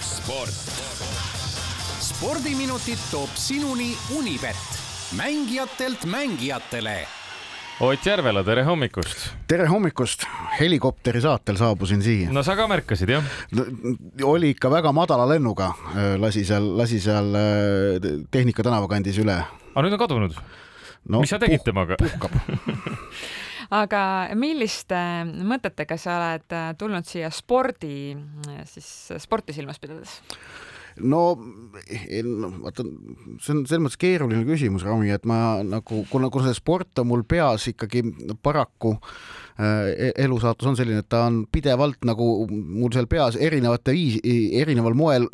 sport. spordiminutid toob sinuni Unibet, mängijatelt mängijatele Ott Järvela, tere hommikust! tere hommikust, helikopteri saatel saabusin siia. no sa ka märkasid jah? oli ikka väga madala lennuga, lasi seal, lasi seal äh, Tehnika tänava kandis üle. aga nüüd on kadunud no,? mis sa tegid puh, temaga? puhkab aga milliste mõtetega sa oled äh, tulnud siia spordi, siis sporti silmas pidades? no vaata, see on selles mõttes keeruline küsimus, Rami, et ma nagu, kuna, kuna see sport on mul peas ikkagi paraku äh, elusaatus on selline, et ta on pidevalt nagu mul seal peas erinevate viisi, erineval moel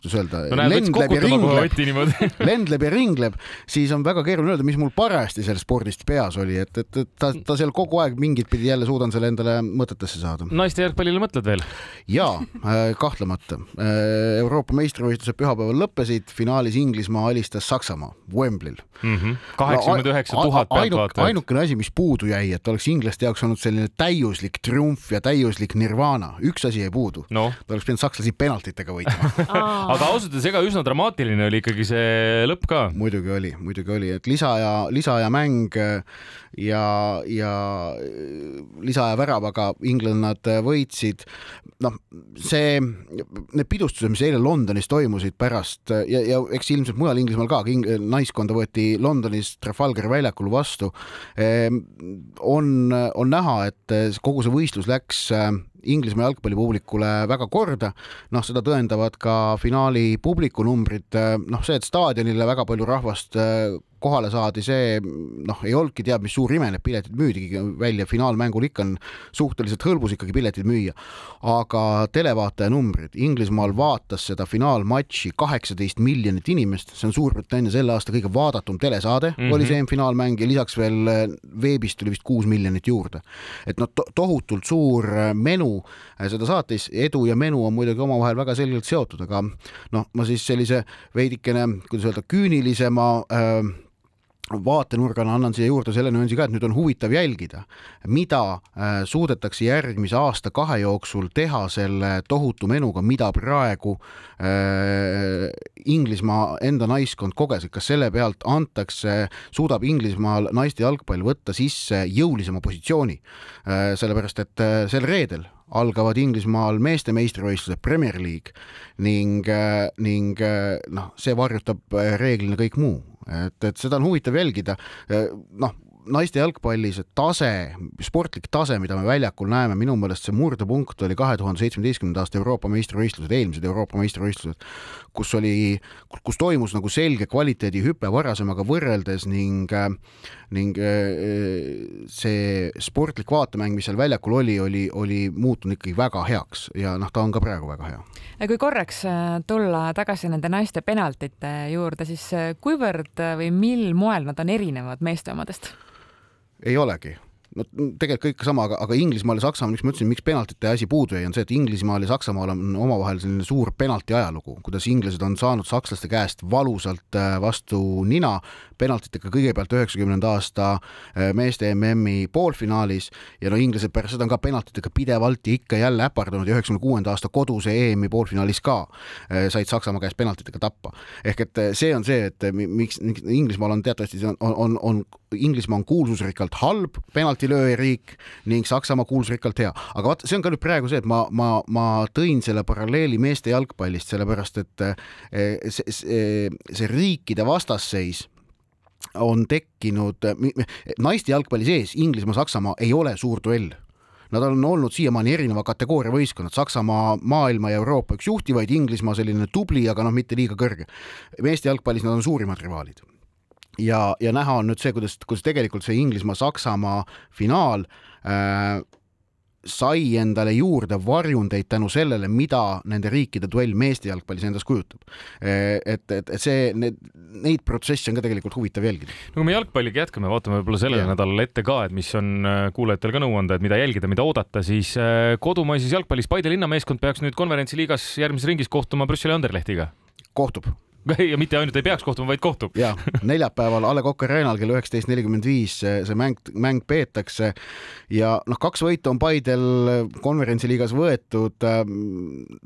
kuidas öelda no,, lendleb ja ringleb, lendleb ja ringleb, siis on väga keeruline öelda, mis mul parajasti sellest spordist peas oli, et, et, et ta, ta seal kogu aeg mingit pidi jälle suudan selle endale mõtetesse saada. naiste jalgpallile mõtled veel? ja äh, kahtlemata. Äh, Euroopa meistrivõistlused pühapäeval lõppesid, finaalis Inglismaa alistas Saksamaa Wembley'l. Mhm. kaheksakümmend üheksa tuhat pealtvaatajat. ainukene asi, mis puudu jäi, et oleks inglaste jaoks olnud selline täiuslik triumf ja täiuslik nirvana, üks asi jäi puudu no.. ta oleks pidanud sakslasi penaltitega võitma aga ausalt öeldes ega üsna dramaatiline oli ikkagi see lõpp ka. muidugi oli, muidugi oli, et lisaaja, lisaaja mäng ja, ja lisaaja väravaga inglannad võitsid. noh, see, need pidustused, mis eile Londonis toimusid pärast ja, ja eks ilmselt mujal Inglismaal ka, naiskonda võeti Londonis Trafalgari väljakul vastu. on, on näha, et kogu see võistlus läks Inglismaa jalgpallipublikule väga korda. noh, seda tõendavad ka finaali publikunumbrid, noh, see, et staadionile väga palju rahvast kohale saadi, see noh, ei olnudki teab mis suur ime, need piletid müüdigi välja, finaalmängul ikka on suhteliselt hõlbus ikkagi piletid müüa. aga televaataja numbrid, Inglismaal vaatas seda finaalmatši kaheksateist miljonit inimest, see on Suurbritannia selle aasta kõige vaadatum telesaade mm, -hmm. oli see finaalmäng ja lisaks veel eh, veebist tuli vist kuus miljonit juurde. et noh to, tohutult suur eh, menu eh, seda saatis, edu ja menu on muidugi omavahel väga selgelt seotud, aga noh, ma siis sellise veidikene, kuidas öelda, küünilisema äh, vaatenurgana annan siia juurde selle nüansi ka, et nüüd on huvitav jälgida, mida äh, suudetakse järgmise aasta-kahe jooksul teha selle tohutu menuga, mida praegu äh, Inglismaa enda naiskond koges, et kas selle pealt antakse, suudab Inglismaal naiste jalgpall võtta sisse jõulisema positsiooni äh,. sellepärast, et äh, sel reedel algavad Inglismaal meeste meistrivõistlused Premier League ning, äh, ning äh, noh, see varjutab äh, reeglina kõik muu et, et seda on huvitav jälgida. noh, naiste jalgpalli see tase, sportlik tase, mida me väljakul näeme, minu meelest see murdepunkt oli kahe tuhande seitsmeteistkümnenda aasta Euroopa meistrivõistlused, eelmised Euroopa meistrivõistlused, kus oli, kus toimus nagu selge kvaliteedihüpe varasemaga võrreldes ning, ning äh, see sportlik vaatemäng, mis seal väljakul oli, oli, oli muutunud ikkagi väga heaks ja noh, ta on ka praegu väga hea. kui korraks äh, tulla tagasi nende naiste penaltite juurde, siis äh, kuivõrd või mil moel nad on erinevad meeste omadest? ei olegi no tegelikult kõik sama, aga, aga Inglismaal ja Saksamaal, miks ma ütlesin, miks penaltite asi puudu jäi, on see, et Inglismaal ja Saksamaal on omavahel selline suur penalti ajalugu, kuidas inglased on saanud sakslaste käest valusalt äh, vastu nina penaltitega kõigepealt üheksakümnenda aasta äh, meeste MM-i poolfinaalis ja no inglased pärast seda on ka penaltitega pidevalt ja ikka jälle äpardanud ja üheksakümne kuuenda aasta koduse EM-i poolfinaalis ka äh, said Saksamaa käest penaltitega tappa. ehk et see on see, et miks, Inglismaal on teatavasti on, on, on Inglismaa on kuulsusrikkalt halb penaltilööjariik ning Saksamaa kuulsusrikkalt hea. aga vaata, see on ka nüüd praegu see, et ma, ma, ma tõin selle paralleeli meeste jalgpallist, sellepärast et eh, see, see, see riikide vastasseis on tekkinud, naiste jalgpalli sees Inglismaa, Saksamaa ei ole suur duell Nad on olnud siiamaani erineva kategooria võistkonnad, Saksamaa maailma ja Euroopa üks juhtivaid, Inglismaa selline tubli, aga noh, mitte liiga kõrge. meeste jalgpallis nad on suurimad rivaalid ja, ja näha on nüüd see, kuidas, kuidas tegelikult see Inglismaa-Saksamaa finaal äh, sai endale juurde varjundeid tänu sellele, mida nende riikide duell meeste jalgpallis endast kujutab. Äh, et, et, et see, need, neid protsesse on ka tegelikult huvitav jälgida. no kui me jalgpalliga jätkame, vaatame võib-olla sellele yeah. nädalale ette ka, et mis on äh, kuulajatel ka nõu anda, et mida jälgida, mida oodata, siis äh, kodumaises jalgpallis Paide linnameeskond peaks nüüd konverentsiliigas järgmises ringis kohtuma Brüsseli Anderlehtiga. kohtub ja mitte ainult ei peaks kohtuma, vaid kohtub. ja neljapäeval A Le Coq Arena'l kell üheksateist nelikümmend viis see mäng, mäng peetakse ja noh, kaks võitu on Paidel konverentsiliigas võetud.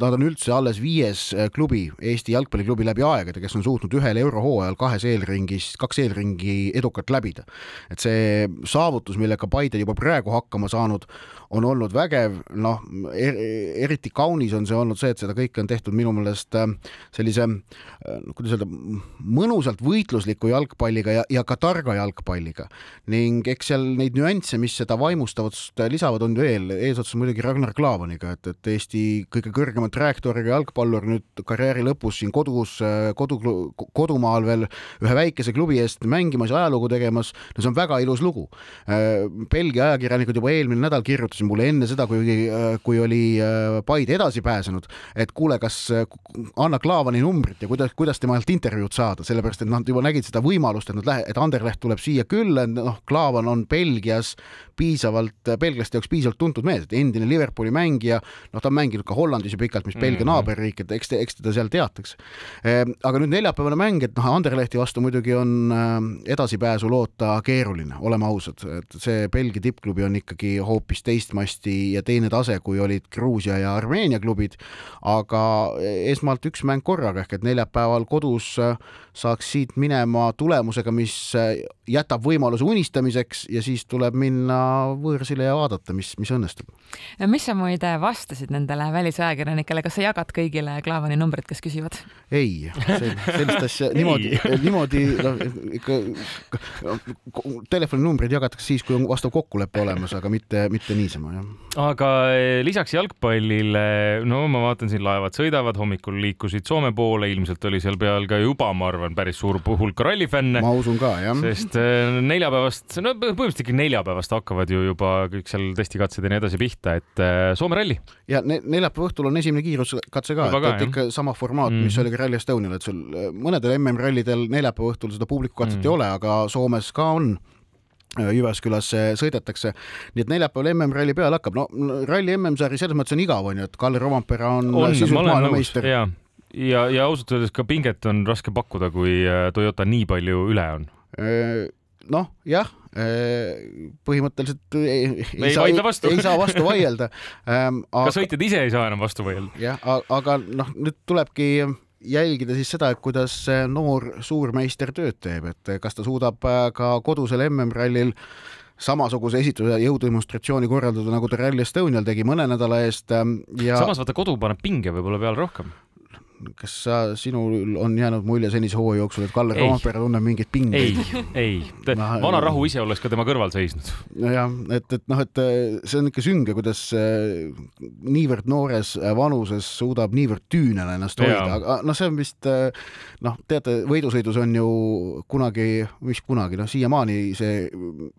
Nad on üldse alles viies klubi, Eesti jalgpalliklubi läbi aegade, kes on suutnud ühel eurohooajal kahes eelringis, kaks eelringi edukalt läbida. et see saavutus, millega Paide juba praegu hakkama saanud, on olnud vägev, noh er, eriti kaunis on see olnud see, et seda kõike on tehtud minu meelest äh, sellise äh, kuidas öelda, mõnusalt võitlusliku jalgpalliga ja, ja ka targa jalgpalliga. Ning eks seal neid nüansse, mis seda vaimustavust lisavad, on veel. Eesotsas muidugi Ragnar Klavaniga, et, et Eesti kõige kõrgema trajektooriga jalgpallur nüüd karjääri lõpus siin kodus, kodu, kodumaal veel ühe väikese klubi eest mängimas ja ajalugu tegemas, no see on väga ilus lugu. Äh, Belgia ajakirjanikud juba eelmine nädal kirjutasid kirjutasin mulle enne seda, kui, kui oli äh, Paide edasi pääsenud, et kuule, kas äh, anna Klaavani numbrit ja kuidas, kuidas temalt intervjuud saada, sellepärast et nad juba nägid seda võimalust, et nad lähe-, et Anderleht tuleb siia külla, noh, Klaavan on Belgias piisavalt, belglaste jaoks piisavalt tuntud mees, et endine Liverpooli mängija, noh, ta on mänginud ka Hollandis ju pikalt, mis Belgia mm -hmm. naaberriik, et eks eks teda seal teatakse. Ehm, aga nüüd neljapäevane mäng, et noh, Anderlehti vastu muidugi on äh, edasipääsu loota keeruline, oleme ausad, et see Belgia tippklubi on ikkagi hoopis teistmasti ja teine tase, kui olid Gruusia ja Armeenia klubid. aga esmalt üks mäng korraga ehk et neljapäeval kodus äh, saaks siit minema tulemusega, mis äh, jätab võimaluse unistamiseks ja siis tuleb minna võõrsile ja vaadata, mis, mis õnnestub. mis sa muide vastasid nendele välisajakirjanikele, kas sa jagad kõigile Klaavani numbrid, kes küsivad? ei, sellist asja niimoodi, niimoodi noh, ikka telefoninumbreid jagatakse siis, kui on vastav kokkulepe olemas, aga mitte, mitte niisama, jah. aga eh, lisaks jalgpallile, no ma vaatan siin laevad sõidavad, hommikul liikusid Soome poole, ilmselt oli seal peal ka juba, ma arvan, päris suur hulk rallifänne. ma usun ka, jah. sest eh, neljapäevast, no põhimõtteliselt ikka neljapäevast hakkavad ju juba kõik seal testikatsed ja nii edasi pihta, et äh, Soome ralli. ja ne neljapäeva õhtul on esimene kiiruskatse ka, et, et ikka sama formaat mm., mis oli ka Rally Estonial, et sul mõnedel MM-rallidel neljapäeva õhtul seda publikukatset mm. ei ole, aga Soomes ka on äh, Jyväskylas sõidetakse, nii et neljapäeval MM-ralli peale hakkab, no ralli MM-sari selles mõttes on igav, onju, et Kalle Rompera on, on sisult maailmameister. ja, ja, ja ausalt öeldes ka pinget on raske pakkuda, kui Toyota nii palju üle on. noh, jah Äh, põhimõtteliselt ei, ei, ei saa, vastu. ei saa vastu vaielda ähm,. Aga... ka sõitjad ise ei saa enam vastu vaielda. jah, aga noh, nüüd tulebki jälgida siis seda, et kuidas noor suurmeister tööd teeb, et kas ta suudab äh, ka kodusel MM-rallil samasuguse esituse jõudemonstratsiooni korraldada, nagu ta Rally Estonial tegi mõne nädala eest ähm, ja samas vaata, kodu paneb pinge võib-olla peale rohkem kas sa, sinul on jäänud mulje senise hooaja jooksul, et Kalle Roompere tunneb mingeid pingeid? ei, ei, vana rahu ise oleks ka tema kõrval seisnud. nojah, et, et noh, et see on ikka sünge, kuidas äh, niivõrd noores äh, vanuses suudab niivõrd tüünel ennast hoida, aga noh, see on vist äh, noh, teate, võidusõidus on ju kunagi, mis kunagi, noh, siiamaani see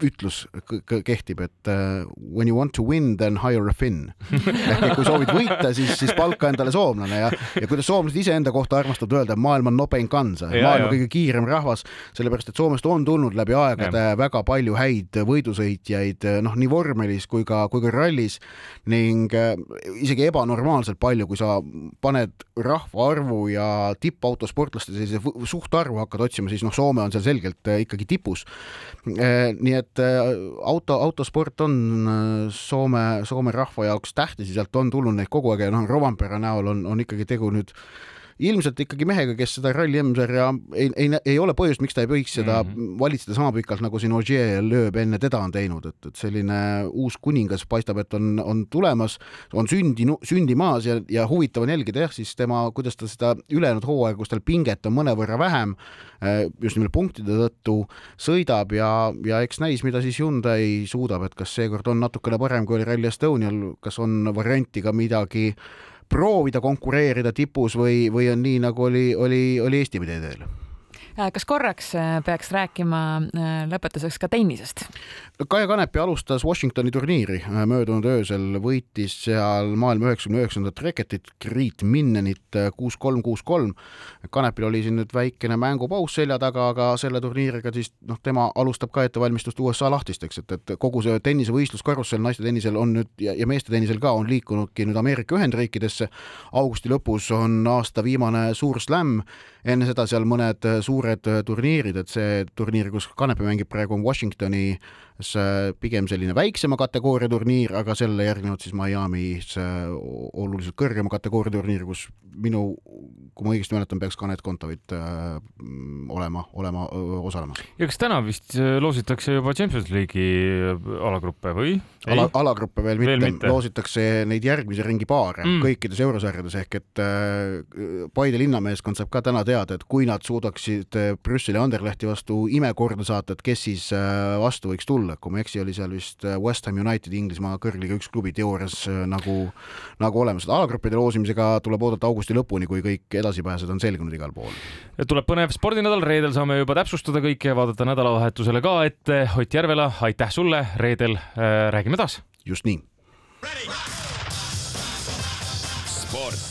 ütlus kehtib, et when you want to win, then hire a Finn ehk kui soovid võita, siis, siis palka endale soomlane ja, ja kuidas soomlased soomlased iseenda kohta armastavad öelda, maailm on nopein kansa, maailma kõige kiirem rahvas, sellepärast et Soomest on tulnud läbi aegade ja. väga palju häid võidusõitjaid, noh, nii vormelis kui ka, kui ka rallis ning äh, isegi ebanormaalselt palju, kui sa paned rahvaarvu ja tippautosportlaste sellise suhtarvu hakkad otsima, siis noh, Soome on seal selgelt äh, ikkagi tipus. Äh, nii et auto, autosport on Soome, Soome rahva jaoks tähtis ja sealt on tulnud neid kogu aeg ja noh, Rovanpera näol on, on ikkagi tegu nüüd ilmselt ikkagi mehega, kes seda ralli M-sarja ei, ei, ei ole põhjust, miks ta ei võiks seda mm -hmm. valitseda sama pikalt, nagu siin Ogier lööb enne teda on teinud, et, et selline uus kuningas paistab, et on, on tulemas, on sündi, sündimaas ja, ja huvitav on jälgida jah, siis tema, kuidas ta seda ülejäänud hooaega, kus tal pinget on mõnevõrra vähem, eh, just nimelt punktide tõttu sõidab ja, ja eks näis, mida siis Hyundai suudab, et kas seekord on natukene parem, kui oli Rally Estonial, kas on varianti ka midagi proovida konkureerida tipus või, või on nii, nagu oli, oli, oli Eesti teedel? Kas korraks peaks rääkima lõpetuseks ka tennisest? Kaia Kanepi alustas Washingtoni turniiri möödunud öösel, võitis seal maailma üheksakümne üheksandat reketit, Greet Minnenit kuus-kolm, kuus-kolm. Kanepil oli siin nüüd väikene mängupaus selja taga, aga selle turniiriga siis noh, tema alustab ka ettevalmistust USA lahtisteks, et, et kogu see tennisevõistlus karussell naiste tennisel on nüüd ja, ja meeste tennisel ka on liikunudki nüüd Ameerika Ühendriikidesse. augusti lõpus on aasta viimane suur slam, enne seda seal mõned suured turniirid, et see turniir, kus Kanepi mängib praegu on Washingtoni pigem selline väiksema kategooria turniir, aga sellele järgnenud siis Miami's oluliselt kõrgema kategooria turniir, kus minu, kui ma õigesti mäletan, peaks Kanet Kontovit äh, olema, olema, osalemas. ja kas täna vist loositakse juba Champions League'i alagruppe või? ala, alagruppe veel mitte, mitte., loositakse neid järgmise ringi paare mm. kõikides eurosarjades ehk et äh, Paide linnameeskond saab ka täna teada, et kui nad suudaksid Brüsseli Anderlehti vastu ime korda saata, et kes siis äh, vastu võiks tulla, kui ma ei eksi, oli seal vist West Ham United Inglismaa kõrgliga üks klubi teoorias nagu, nagu olemas, et alagruppide loosimisega tuleb oodata augusti lõpuni, kui kõik edasipääsed on selgunud igal pool. tuleb põnev spordinädal, reedel saame juba täpsustada kõike ja vaadata nädalavahetusele ka ette. Ott Järvela, aitäh sulle, reedel äh, räägime taas. just nii. sport.